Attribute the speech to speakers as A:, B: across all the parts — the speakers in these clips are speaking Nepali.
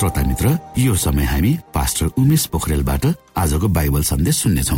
A: श्रोता मित्र यो समय हामी पास्टर उमेश पोखरेलबाट आजको बाइबल सन्देश सुन्नेछौ।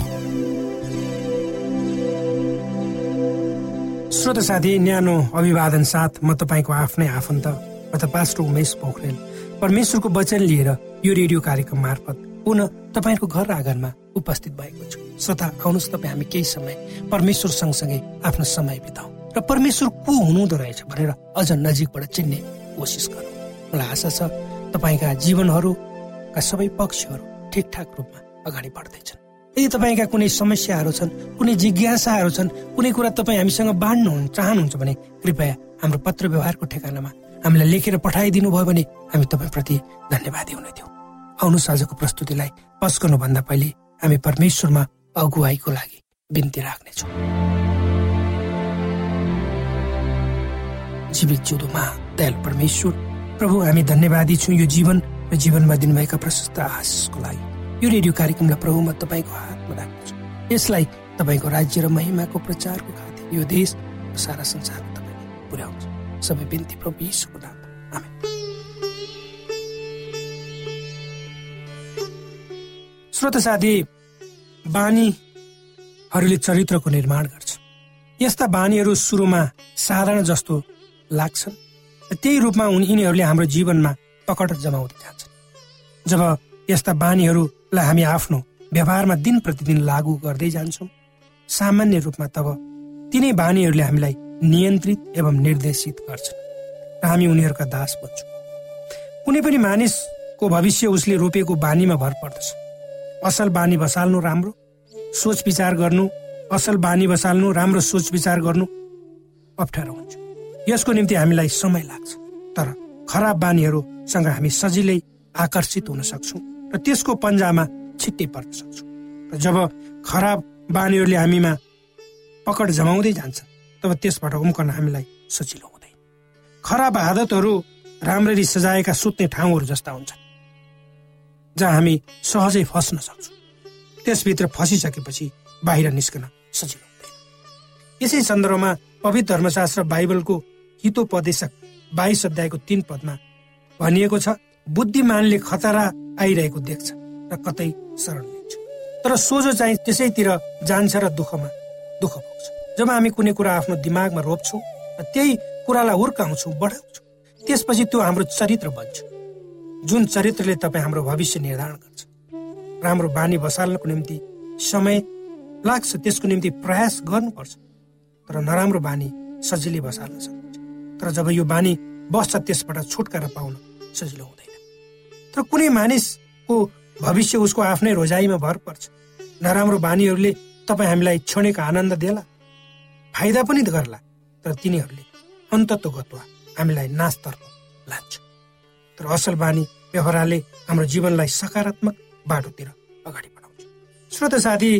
B: श्रोत साथी न्यानो अभिवादन साथ म तपाईँको आफ्नै आफन्त अथवा पास्टर उमेश पोखरेल। परमेश्वरको वचन लिएर यो रेडियो कार्यक्रम मार्फत पुनः तपाईँको घर आँगनमा उपस्थित भएको छु। श्रोता आउनुहोस् तपाईँ हामी केही समय परमेश्वर सँगसँगै आफ्नो समय बिताउँ। र परमेश्वर को हुनुहुँदो रहेछ भनेर अझ नजिकबाट चिन्ने कोसिस गरौँ। मलाई आशा छ तपाईँका जीवनहरूका सबै पक्षहरू ठिकठाक रूपमा अगाडि बढ्दैछन्। यदि तपाईँका कुनै समस्याहरू छन् कुनै जिज्ञासाहरू छन् कुनै कुरा तपाईँ हामीसँग बाँड्नु चाहनुहुन्छ भने कृपया हाम्रो पत्र व्यवहारको ठेगानामा हामीलाई लेखेर पठाइदिनु भयो भने हामी तपाईँप्रति धन्यवादी हुने थियौँ। आउनुहोस् आजको प्रस्तुतिलाई पस गर्नुभन्दा पहिले हामी परमेश्वरमा अगुवाईको लागि बिन्ती राख्नेछौँ। जीवित जिउँदोमा दयाल परमेश्वर प्रभु हामी धन्यवादी छौँ यो जीवन र जीवनमा दिनुभएका प्रशस्त आशिषको लागि। यो रेडियो कार्यक्रमलाई प्रभु म तपाईँको हातमा राख्दछु। यसलाई तपाईँको राज्य र महिमाको प्रचारको खातिर यो देश सारा संसारमा तपाईँले पुर्याउँछ सबै बिन्ती प्रभु यीशुको नाम श्रोत साथी बानीहरूले चरित्रको निर्माण गर्छ। यस्ता बानीहरू सुरुमा साधारण जस्तो लाग्छन्। त्यही रूपमा यिनीहरूले हाम्रो जीवनमा पकड जमाउँदै जान्छन्। जब यस्ता बानीहरूलाई हामी आफ्नो व्यवहारमा दिन प्रतिदिन लागू गर्दै जान्छौँ सामान्य रूपमा तब तिनै बानीहरूले हामीलाई नियन्त्रित एवं निर्देशित गर्छन् र हामी उनीहरूका दास बन्छौँ। कुनै पनि मानिसको भविष्य उसले रोपेको बानीमा भर पर्दछ। असल बानी बसाल्नु राम्रो सोच विचार गर्नु असल बानी बसाल्नु राम्रो सोच विचार गर्नु अप्ठ्यारो हुन्छ। यसको निम्ति हामीलाई समय लाग्छ। तर खराब बानीहरूसँग हामी सजिलै आकर्षित हुन सक्छौँ र त्यसको पन्जामा छिट्टै पर्न सक्छौँ। र जब खराब बानीहरूले हामीमा पकड जमाउँदै जान्छ तब त्यसबाट उम्कन हामीलाई सजिलो हुँदैन। खराब आदतहरू राम्ररी सजाएका सुत्ने ठाउँहरू जस्ता हुन्छन् जहाँ हामी सहजै फस्न सक्छौँ। त्यसभित्र फसिसकेपछि बाहिर निस्कन सजिलो हुँदैन। यसै सन्दर्भमा पवित्र धर्मशास्त्र बाइबलको हितोपदेशक बाइस अध्यायको तीन पदमा भनिएको छ बुद्धिमानले खतरा आइरहेको देख्छ र कतै शरण लिन्छ। तर सोझो चाहिँ त्यसैतिर जान्छ र दुःखमा दुःख पाउँछ जब हामी कुनै कुरा आफ्नो दिमागमा रोप्छौँ र त्यही कुरालाई हुर्काउँछौँ बढाउँछौँ त्यसपछि त्यो हाम्रो चरित्र बन्छ। जुन चरित्रले तपाईँ हाम्रो भविष्य निर्धारण गर्छ। राम्रो बानी बसाल्नको निम्ति समय लाग्छ त्यसको निम्ति प्रयास गर्नुपर्छ। तर नराम्रो बानी सजिलै बसाल्न सकिन्छ तर जब यो बानी बस्छ त्यसबाट छुटकारा पाउन सजिलो हुँदैन। तर कुनै मानिसको भविष्य उसको आफ्नै रोजाइमा भर पर्छ। नराम्रो बानीहरूले तपाईँ हामीलाई क्षणिक आनन्द देला फाइदा पनि गर्ला तर तिनीहरूले अन्तत्व गत्वा हामीलाई नाचतर्फ लान्छ। तर असल बानी व्यवहारले हाम्रो जीवनलाई सकारात्मक बाटोतिर अगाडि बढाउँछ। श्रोत साथी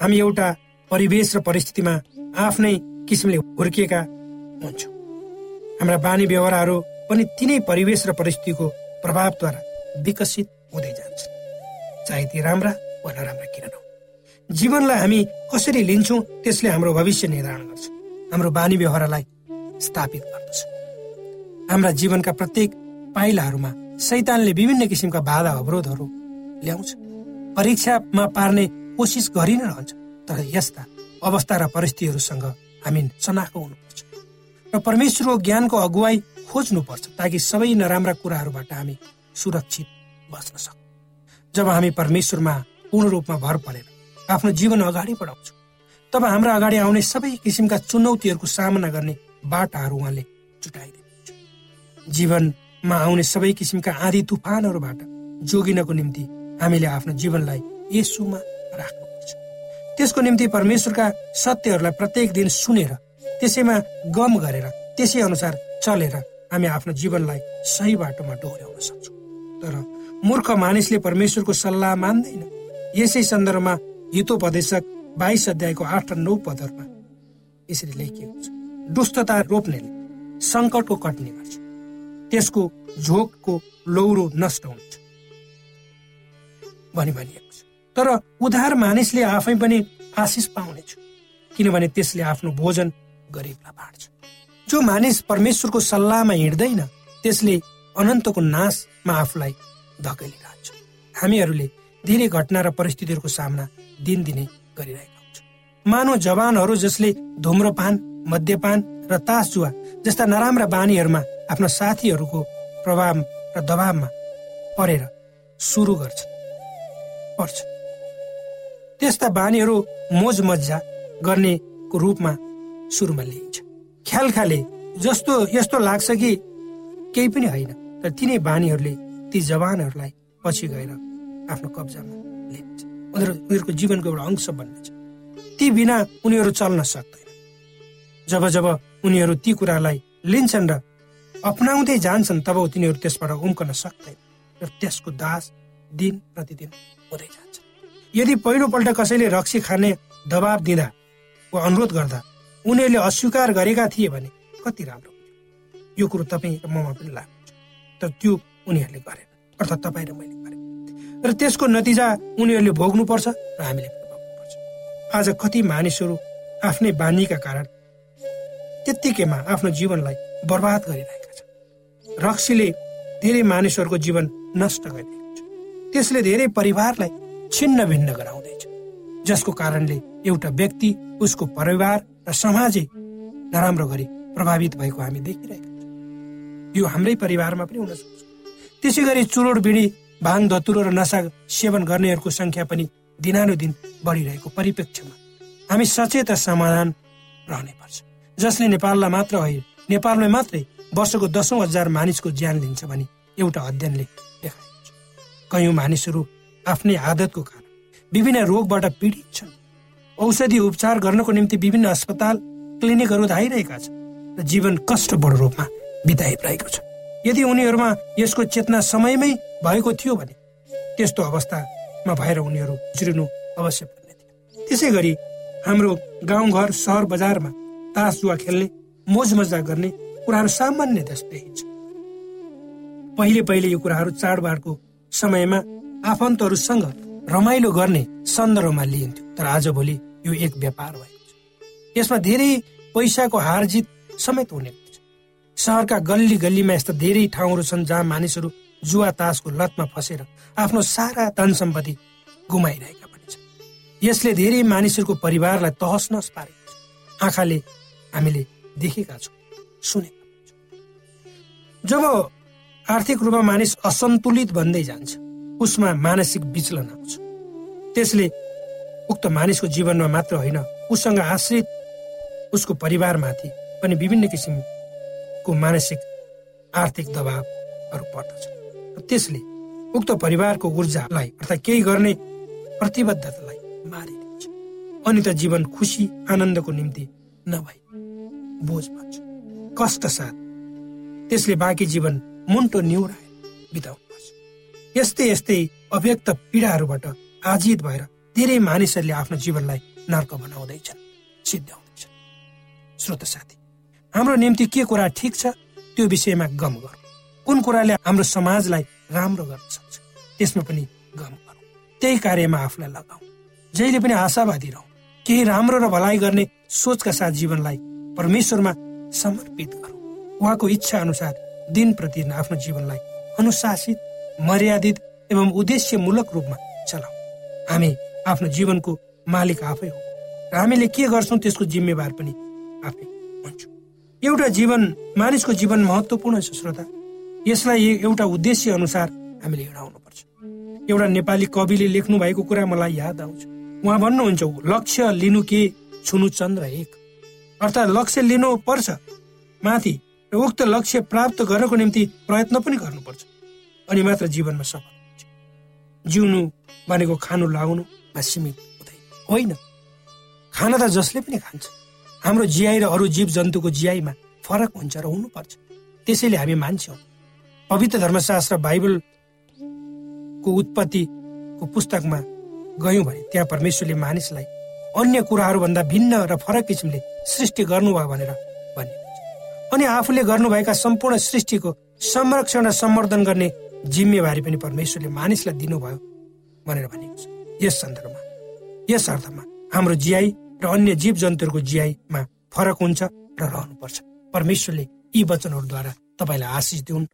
B: हामी एउटा परिवेश र परिस्थितिमा आफ्नै किसिमले हुर्किएका हुन्छौँ। हाम्रा बानी व्यवहारहरू पनि तिनै परिवेश र परिस्थितिको प्रभावद्वारा विकसित हुँदै जान्छ। चाहे ती राम्रा वा नराम्रा किन नहो जीवनलाई हामी कसरी लिन्छौँ त्यसले हाम्रो भविष्य निर्धारण गर्छ। हाम्रो बानी व्यवहारलाई स्थापित गर्दछ। हाम्रा जीवनका प्रत्येक पाइलाहरूमा सैतानले विभिन्न किसिमका बाधा अवरोधहरू ल्याउँछ। परीक्षामा पार्ने कोसिस गरि नै रहन्छ तर यस्ता अवस्था र परिस्थितिहरूसँग हामी चनाखो हुनुपर्छ। र परमेश्वरको ज्ञानको अगुवाई खोज्नुपर्छ ताकि सबै नराम्रा कुराहरूबाट हामी सुरक्षित बच्न सकौँ। जब हामी परमेश्वरमा पूर्ण रूपमा भर परेर आफ्नो जीवन अगाडि बढाउँछौँ तब हाम्रा अगाडि आउने सबै किसिमका चुनौतीहरूको सामना गर्ने बाटाहरू उहाँले जुटाइदिनुहुन्छ। जीवनमा आउने सबै किसिमका आधी तुफानहरूबाट जोगिनको निम्ति हामीले आफ्नो जीवनलाई यसुमा राख्नुपर्छ। त्यसको निम्ति परमेश्वरका सत्यहरूलाई प्रत्येक दिन सुनेर त्यसैमा गम गरेर त्यसै अनुसार चलेर हामी आफ्नो जीवनलाई सही बाटोमा डोर्याउन सक्छौँ। तर मूर्ख मानिसले परमेश्वरको सल्लाह मान्दैन। यसै सन्दर्भमा हितोपदेशक बाइस अध्यायको आठ र नौ पदहरूमा यसरी लेखिएको छ दुष्टता रोप्नेले सङ्कटको कट्ने गर्छ त्यसको झोकको लौरो नष्ट हुन्छ। भनी भनिएको छ। तर उधार मानिसले आफै पनि आशिष पाउनेछ किनभने त्यसले आफ्नो भोजन गरिबलाई बाँड्छ। जो मानिस परमेश्वरको सल्लाहमा हिँड्दैन त्यसले अनन्तको नाशमा आफूलाई धकेलिरहन्छ हामीहरूले धेरै घटना र परिस्थितिहरूको सामना दिनदिनै गरिरहेका हुन्छौँ। मानव जवानहरू जसले धुम्रपान मद्यपान र तास जुवा जस्ता नराम्रा बानीहरूमा आफ्ना साथीहरूको प्रभाव र दबावमा परेर सुरु गर्छ पर्छ। त्यस्ता बानीहरू मोज मजा गर्नेको रूपमा सुरुमा लिइन्छ। ख्याल खाले जस्तो यस्तो लाग्छ कि केही पनि होइन तर तिनै बानीहरूले ती जवानहरूलाई पछि गएर आफ्नो कब्जामा लिन्छ उनीहरू उनीहरूको जीवनको एउटा अंश बन्नेछ। ती बिना उनीहरू चल्न सक्दैन। जब जब उनीहरू ती कुरालाई लिन्छन् र अपनाउँदै जान्छन् तब तिनीहरू त्यसबाट उम्कन सक्दैन र त्यसको दास दिन प्रतिदिन हुँदै जान्छ। यदि पहिलोपल्ट कसैले रक्सी खाने दबाब दिँदा वा अनुरोध गर्दा उनीहरूले अस्वीकार गरेका थिए भने कति राम्रो यो कुरो तपाईँ ममा पनि लाग्छ तर त्यो उनीहरूले गरेन। अर्थात् तपाईँ र मैले गरेँ र त्यसको नतिजा उनीहरूले भोग्नुपर्छ र हामीले पनि भोग्नुपर्छ। आज कति मानिसहरू आफ्नै बानीका कारण त्यत्तिकैमा आफ्नो जीवनलाई बर्बाद गरिरहेका छन्। रक्सीले धेरै मानिसहरूको जीवन नष्ट गरिरहेको छ। त्यसले धेरै परिवारलाई छिन्न भिन्न गराउँदैछ। जसको कारणले एउटा व्यक्ति उसको परिवार र समाजै नराम्रो गरी प्रभावित भएको हामी देखिरहेका छौँ। यो हाम्रै परिवारमा पनि हुन सक्छ। त्यसै गरी चुरोड बिडी भाङ धतुरो र नसा सेवन गर्नेहरूको संख्या पनि दिनानुदिन बढिरहेको परिप्रेक्ष्यमा हामी सचेत र समाधान रहने पर्छ। जसले नेपाललाई मात्र होइन नेपालमै मात्रै वर्षको दसौँ हजार मानिसको ज्यान लिन्छ भने एउटा अध्ययनले देखाएको छ। कयौँ मानिसहरू आफ्नै आदतको कारण विभिन्न रोगबाट पीडित छन्। औषधि उपचार गर्नको निम्ति विभिन्न अस्पताल क्लिनिकहरू धाइरहेका छन् र जीवन कष्टपूर्ण रूपमा बिताइरहेको छ। यदि उनीहरूमा यसको चेतना समयमै भएको थियो भने त्यस्तो अवस्थामा भएर उनीहरू जुर्नु अवश्य पर्ने थियो। त्यसै गरी हाम्रो गाउँघर सहर बजारमा तास जुवा खेल्ने मोज मजा गर्ने कुराहरू सामान्य देखिन्छ पहिले पहिले यो कुराहरू चाडबाडको समयमा आफन्तहरूसँग रमाइलो गर्ने सन्दर्भमा लिइन्थ्यो। तर आजभोलि यो एक व्यापार भएको छ। यसमा धेरै पैसाको हार जित समेत हुने गर्छ सहरका गल्ली गल्लीमा यस्ता धेरै ठाउँहरू छन् जहाँ मानिसहरू जुवा तासको लतमा फसेर आफ्नो सारा धन सम्पत्ति गुमाइरहेका पनि छन्। यसले धेरै मानिसहरूको परिवारलाई तहस नहस पारेको छ। आँखाले हामीले देखेका छौँ सुनेका जब आर्थिक रूपमा मानिस असन्तुलित बन्दै जान्छ उसमा मानसिक विचलन आउँछ। त्यसले उक्त मानिसको जीवनमा मात्र होइन उसँग आश्रित उसको परिवारमाथि पनि विभिन्न किसिमको मानसिक आर्थिक दबावहरू पर्दछ। त्यसले उक्त परिवारको ऊर्जालाई अर्थात् केही गर्ने प्रतिबद्धतालाई मारिदिन्छ। अनि त जीवन खुसी आनन्दको निम्ति नभई बोझ बन्छ। कष्ट साथ त्यसले बाँकी जीवन मुन्टो निहुराए बिताउनु पर्छ यस्तै यस्तै अव्यक्त पीडाहरूबाट आजित भएर धेरै मानिसहरूले आफ्नो जीवनलाई नर्क बनाउँदैछन् सिद्ध्याउँदैछन् श्रोत साथी हाम्रो निम्ति के कुरा ठिक छ त्यो विषयमा गम गरौँ। कुन कुराले हाम्रो समाजलाई राम्रो गर्न सक्छ त्यसमा पनि गम गरौँ। त्यही कार्यमा आफूलाई लगाऊ। जहिले पनि आशावादी रहँ। केही राम्रो र भलाइ गर्ने सोचका साथ जीवनलाई परमेश्वरमा समर्पित गरौँ। उहाँको इच्छा अनुसार दिन प्रतिदिन आफ्नो जीवनलाई अनुशासित मर्यादित एवं उद्देश्यमूलक रूपमा चलाऊ। हामी आफ्नो जीवनको मालिक आफै हो। र हामीले के गर्छौँ त्यसको जिम्मेवार पनि आफै हुन्छौँ। एउटा जीवन मानिसको जीवन महत्वपूर्ण छ श्रोता। यसलाई एउटा उद्देश्य अनुसार हामीले हिँडाउनु पर्छ एउटा नेपाली कविले लेख्नु भएको कुरा मलाई याद आउँछ। उहाँ भन्नुहुन्छ लक्ष्य लिनु के? छुनु चन्द्र एक। अर्थात् लक्ष्य लिनु पर्छ। माथि र उक्त लक्ष्य प्राप्त गर्नको निम्ति प्रयत्न पनि गर्नुपर्छ। अनि मात्र जीवनमा सफल हुन्छ। जिउनु भनेको खानु लाउनुमा सीमित हुँदैन होइन। खाना त जसले पनि खान्छ। हाम्रो जियाई र अरू जीव जन्तुको जियाईमा फरक हुन्छ र हुनुपर्छ। त्यसैले हामी मान्छौँ पवित्र धर्मशास्त्र बाइबलको उत्पत्तिको पुस्तकमा गयौँ भने त्यहाँ परमेश्वरले मानिसलाई अन्य कुराहरूभन्दा भिन्न र फरक किसिमले सृष्टि गर्नुभयो भनेर भन्ने अनि आफूले गर्नुभएका सम्पूर्ण सृष्टिको संरक्षण र सम्वर्धन गर्ने जिम्मेवारी पनि परमेश्वरले मानिसलाई दिनुभयो भनेर भनेको छ। यस सन्दर्भमा यस अर्थमा हाम्रो जियाई र अन्य जीव जन्तुहरूको जियाईमा फरक हुन्छ र रहनुपर्छ। परमेश्वरले यी वचनहरूद्वारा तपाईँलाई आशिष दिउन्।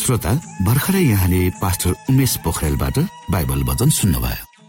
A: श्रोता भर्खरै यहाँले पास्टर उमेश पोखरेलबाट बाइबल वचन सुन्नुभयो।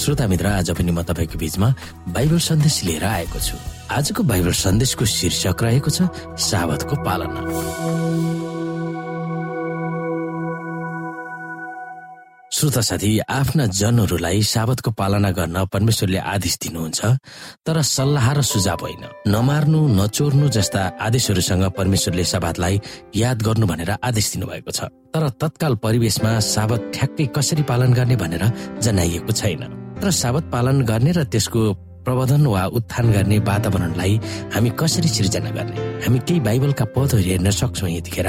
C: श्रोता मित्र आज पनि म तपाईँको बिचमा बाइबल सन्देश लिएर आएको छु। आजको बाइबल सन्देशको शीर्षक रहेको छ सावतको पालना। श्रोता साथी आफ्ना जनहरूलाई साबतको पालना गर्न परमेश्वरले आदेश दिनुहुन्छ तर सल्लाह र सुझाव होइन। नमार्नु नचोर्नु जस्ता आदेशहरूसँग परमेश्वरले साबातलाई याद गर्नु भनेर आदेश दिनुभएको छ। तर तत्काल परिवेशमा साबत ठ्याक्कै कसरी पालन गर्ने भनेर जनाइएको छैन। तर साबत पालन गर्ने र त्यसको प्रबन्धन वा उत्थान गर्ने वातावरणलाई हामी कसरी सिर्जना गर्ने? हामी केही बाइबलका पदहरू हेर्न सक्छौँ यतिखेर।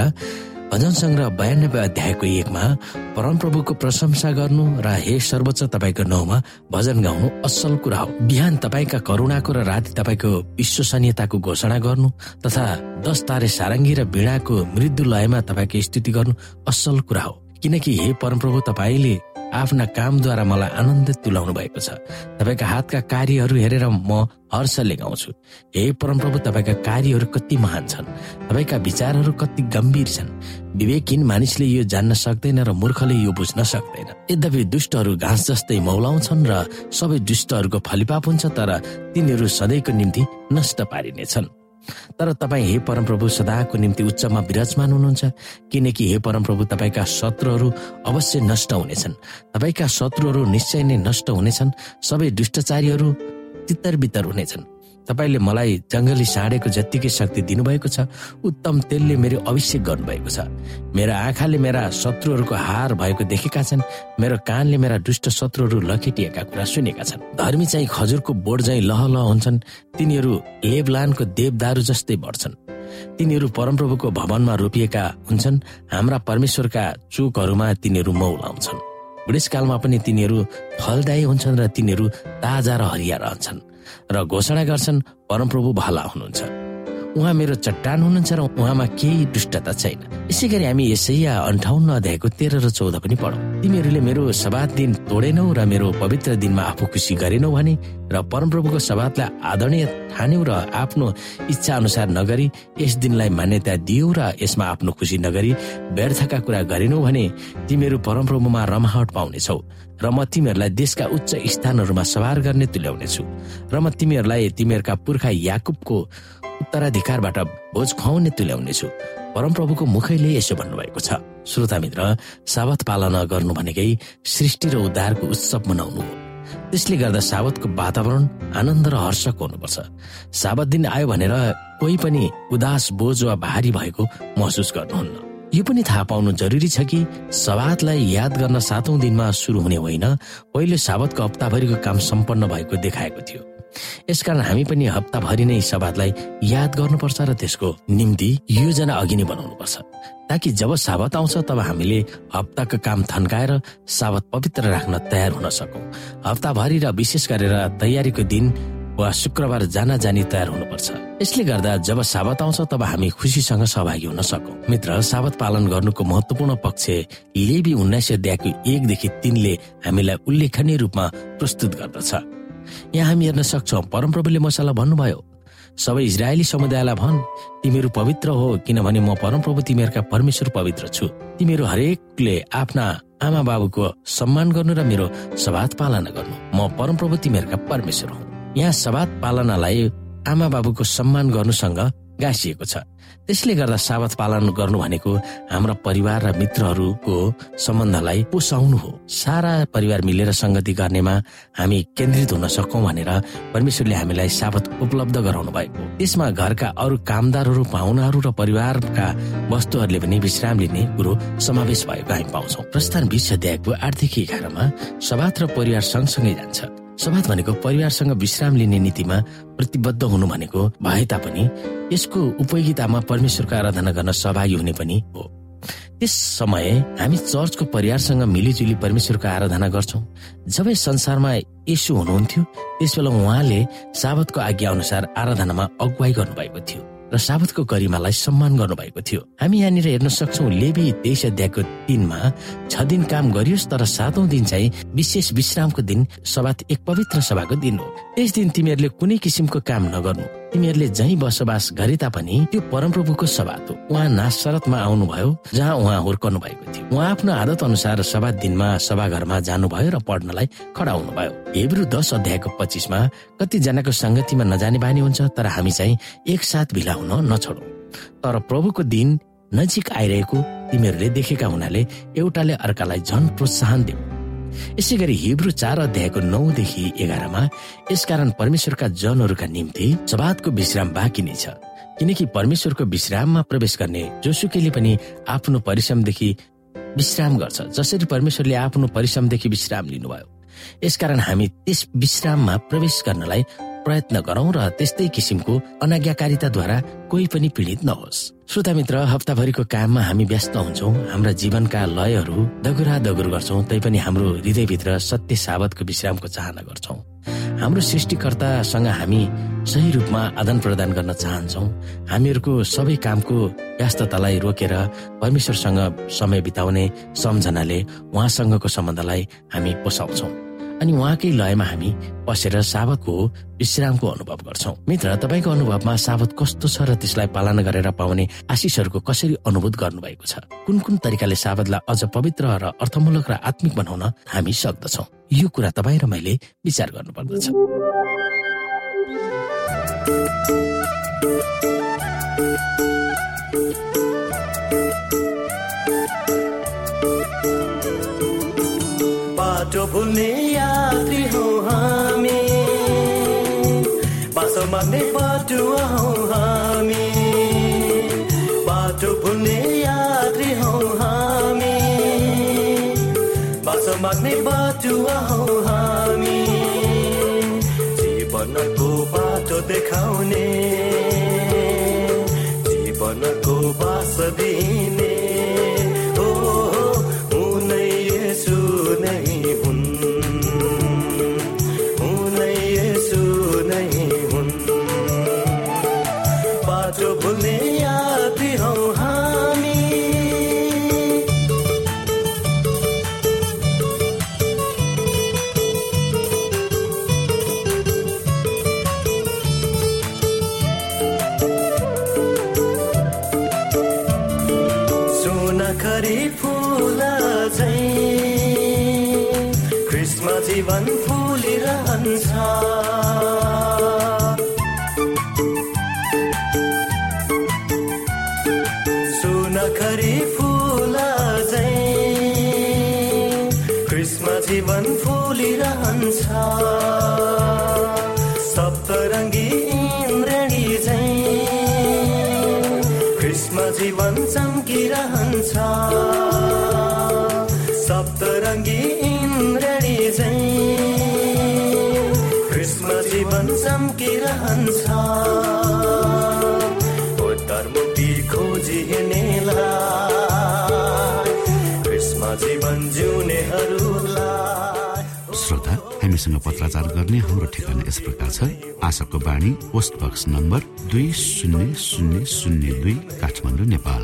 C: भजन सङ्ग्रह बयानब्बे अध्यायको एकमा परमप्रभुको प्रशंसा गर्नु र हे सर्वोच्च तपाईँको नाउँमा भजन गाउनु असल कुरा हो। बिहान तपाईँका करुणाको र राति तपाईँको विश्वसनीयताको घोषणा गर्नु तथा दस तारे सारङ्गी र वीणाको मृत्यु लयमा तपाईँको स्तुति गर्नु असल कुरा हो। किनकि हे परमप्रभु तपाईँले आफ्ना कामद्वारा मलाई आनन्दित तुलाउनु भएको छ। तपाईँका हातका कार्यहरू हेरेर म हर्षले गाउँछु हे परमप्रभु तपाईँका कार्यहरू कति महान छन्। तपाईँका विचारहरू कति गम्भीर छन्। विवेकहीन मानिसले यो जान्न सक्दैन र मूर्खले यो बुझ्न सक्दैन। यद्यपि दुष्टहरू घाँस जस्तै मौलाउँछन् र सबै दुष्टहरूको फलिपाप हुन्छ तर तिनीहरू सधैँको निम्ति नष्ट पारिनेछन्। तर तपाईँ हे परमप्रभु सदाको निम्ति उच्चमा विराजमान हुनुहुन्छ किनकि हे परमप्रभु तपाईँका शत्रुहरू अवश्य नष्ट हुनेछन्। तपाईँका शत्रुहरू निश्चय नै नष्ट हुनेछन्। सबै दुष्टचारीहरू तितर बितर हुनेछन्। तपाईँले मलाई जङ्गली साँडेको जत्तिकै शक्ति दिनुभएको छ उत्तम तेलले मेरो अभिषेक गर्नुभएको छ। मेरा आँखाले मेरा शत्रुहरूको हार भएको देखेका छन् मेरो कानले मेरा दुष्ट शत्रुहरू लखेटिएका कुरा सुनेका छन्। धर्मी चाहिँ खजुरको बोर्ड चाहिँ लह लह हुन्छन् तिनीहरू लेबलानको देवदारू जस्तै बढ्छन्। तिनीहरू परमप्रभुको भवनमा रोपिएका हुन्छन् हाम्रा परमेश्वरका चुकहरूमा तिनीहरू मौलाउँछन् बुढेसकालमा पनि तिनीहरू फलदायी हुन्छन् र तिनीहरू ताजा र हरिया रहन्छन्। र घोषणा गर्छन् परमप्रभु भला हुनुहुन्छ। उहाँ मेरो चट्टान हुनुहुन्छ र उहाँमा केही दुष्टता छैन। यसै गरी हामी यसैया अन्ठाउन्न अध्यायको तेह्र र चौध पनि पढौँ। तिमीहरूले मेरो सबात दिन तोडेनौ र मेरो पवित्र दिनमा आफू खुसी गरेनौ भने र परमप्रभुको सबातलाई आदरणीय ठान्यौ र आफ्नो इच्छा अनुसार नगरी यस दिनलाई मान्यता दियौ र यसमा आफ्नो खुसी नगरी व्यर्थका कुरा गरेनौ भने तिमीहरू परमप्रभुमा रमाहट पाउनेछौ र म तिमीहरूलाई देशका उच्च स्थानहरूमा सवार गर्ने तुल्याउनेछु। र म तिमीहरूलाई तिमीहरूका पुर्खा याकुबको उत्तराधिकारबाट भोज खुवाउने तुल्याउनेछु। परमप्रभुको मुखैले यसो भन्नुभएको छ। श्रोता मित्र साबत पालना गर्नु भनेकै सृष्टि र उद्धारको उत्सव मनाउनु हो। त्यसले गर्दा साबतको वातावरण आनन्द र हर्षको हुनुपर्छ। साबत दिन आयो भनेर कोही पनि उदास बोझ वा भारी भएको महसुस गर्नुहुन्न। यो पनि थाहा पाउनु जरुरी छ कि सवादलाई याद गर्न सातौं दिनमा सुरु हुने होइन। पहिले साबतको हप्ताभरिको काम सम्पन्न भएको देखाएको थियो। यसकारण हामी पनि हप्ताभरि नै सवादलाई याद गर्नुपर्छ र त्यसको निम्ति योजना अघि नै बनाउनुपर्छ। ताकि जब साबत आउँछ तब हामीले हप्ताको काम थन्काएर साबत पवित्र राख्न तयार हुन सकौँ। हप्ताभरि र विशेष गरेर तयारीको दिन वा शुक्रबार जान जानी तयार हुनुपर्छ। यसले गर्दा जब साबत आउँछ तब हामी खुसीसँग सहभागी हुन सकौँ। मित्र साबत पालन गर्नुको महत्वपूर्ण पक्ष लेबी उन्नाइस सय एकदेखि तिनले हामीलाई उल्लेखनीय रूपमा प्रस्तुत गर्दछ। यहाँ हामी हेर्न सक्छौ। परमप्रभुले मसाला भन्नुभयो सबै इजरायली समुदायलाई भन् तिमीहरू पवित्र हो किनभने म परमप्रभु तिमीहरूका परमेश्वर पवित्र छु। तिमीहरू हरेकले आफ्ना आमा बाबुको सम्मान गर्नु र मेरो सवाद पालना गर्नु। म परमप्रभु तिमीहरूका परमेश्वर हुँ। यहाँ सवाद पालनालाई आमा बाबुको सम्मान गर्नुसँग गाँसिएको छ। त्यसले गर्दा साबत पालन गर्नु भनेको हाम्रा परिवार र मित्रहरूको सम्बन्धलाई पोसाउनु हो। सारा परिवार मिलेर संगति गर्नेमा हामी केन्द्रित हुन सकौँ भनेर परमेश्वरले हामीलाई साबत उपलब्ध गराउनु भएको। त्यसमा घरका अरू कामदारहरू पाहुनाहरू र परिवारका वस्तुहरूले पनि विश्राम लिने कुरो समावेश भएको हामी पाउँछौ। प्रस्थान बिस अध्यायको आठदेखि एघारमा सबात र परिवार सँगसँगै जान्छ। सबात भनेको परिवारसँग विश्राम लिने नीतिमा प्रतिबद्ध हुनु भनेको भए तापनि यसको उपयोगितामा परमेश्वरको आराधना गर्न सहभागी हुने पनि हो। त्यस समय हामी चर्चको परिवारसँग मिलिजुली परमेश्वरको आराधना गर्छौँ। जब संसारमा यसो हुनुहुन्थ्यो त्यस बेला उहाँले साबतको आज्ञा अनुसार आराधनामा अगुवाई गर्नुभएको थियो। र साबतको गरिमालाई सम्मान गर्नुभएको थियो। हामी यहाँनिर हेर्न सक्छौ लेबी तेइस अध्यायको दिनमा छ दिन काम गरियोस् तर सातौं दिन चाहिँ विशेष विश्रामको दिन सभा एक पवित्र सभाको दिन हो। त्यस दिन तिमीहरूले कुनै किसिमको काम नगर्नु। तिमीहरूले जहीँ बसोबास गरे तापनि त्यो परमप्रभुको सभा हो उहाँ नासरतमा आउनुभयो जहाँ उहाँ हुर्कनु भएको थियो। उहाँ आफ्नो आदत अनुसार सभा दिनमा सभाघरमा जानुभयो र पढ्नलाई खडा हुनुभयो हेब्रु दस अध्यायको पच्चिसमा कतिजनाको सङ्गतिमा नजाने बानी हुन्छ तर हामी चाहिँ एकसाथ भिला हुन नछोडौँ। तर प्रभुको दिन नजिक आइरहेको तिमीहरूले देखेका हुनाले एउटाले अर्कालाई झन प्रोत्साहन देऊ यसै गरी हिब्रू चार अध्यायको नौदेखि एघारमा यसकारण परमेश्वरका जनहरूका निम्ति सबादको विश्राम बाँकी नै छ। किनकि परमेश्वरको विश्राममा प्रवेश गर्ने जोसुकैले पनि आफ्नो परिश्रमदेखि विश्राम गर्छ जसरी परमेश्वरले आफ्नो परिश्रमदेखि विश्राम लिनुभयो। यसकारण हामी त्यस विश्राममा प्रवेश गर्नलाई प्रयत्न गरौं र त्यस्तै किसिमको अनाज्ञाकारिताद्वारा कोही पनि पीडित नहोस्। श्रोता मित्र हप्ताभरिको काममा हामी व्यस्त हुन्छौँ। हाम्रा जीवनका लयहरू दगुरा दगुर गर्छौँ तैपनि हाम्रो हृदयभित्र सत्य साबतको विश्रामको चाहना गर्छौँ। हाम्रो सृष्टिकर्तासँग हामी सही रूपमा आदान प्रदान गर्न चाहन्छौ। हामीहरूको सबै कामको व्यस्ततालाई रोकेर परमेश्वरसँग समय बिताउने सम्झनाले उहाँसँगको सम्बन्धलाई हामी पोसाउँछौँ। अनि उहाँकै लयमा हामी बसेर साबतको विश्रामको अनुभव गर्छौँ। मित्र तपाईँको अनुभवमा साबत कस्तो छ र त्यसलाई पालना गरेर पाउने आशिषहरूको कसरी अनुभूत गर्नुभएको छ? कुन कुन तरिकाले साबतलाई अझ पवित्र र अर्थमूलक र आत्मिक बनाउन हामी सक्दछौ? यो कुरा तपाईँ र मैले विचार गर्नुपर्दछ।
D: बाटो भुल्ने बाटुवा हौ বলে चम्किरहन्छ सप्तरङ्गी इन्द्रेणी चाहिँ क्रिसमा जीवन चम्किरहन्छ उत्तर मुक्ति खोजी क्रिसमा जीवन जिउनेहरूलाई
A: श्रोता हामीसँग पत्राचार गर्ने हाम्रो ठेगाना यस प्रकार छ। आशाको बाणी पोस्ट बक्स नम्बर दुई शून्य शून्य शून्य दुई काठमाडौँ नेपाल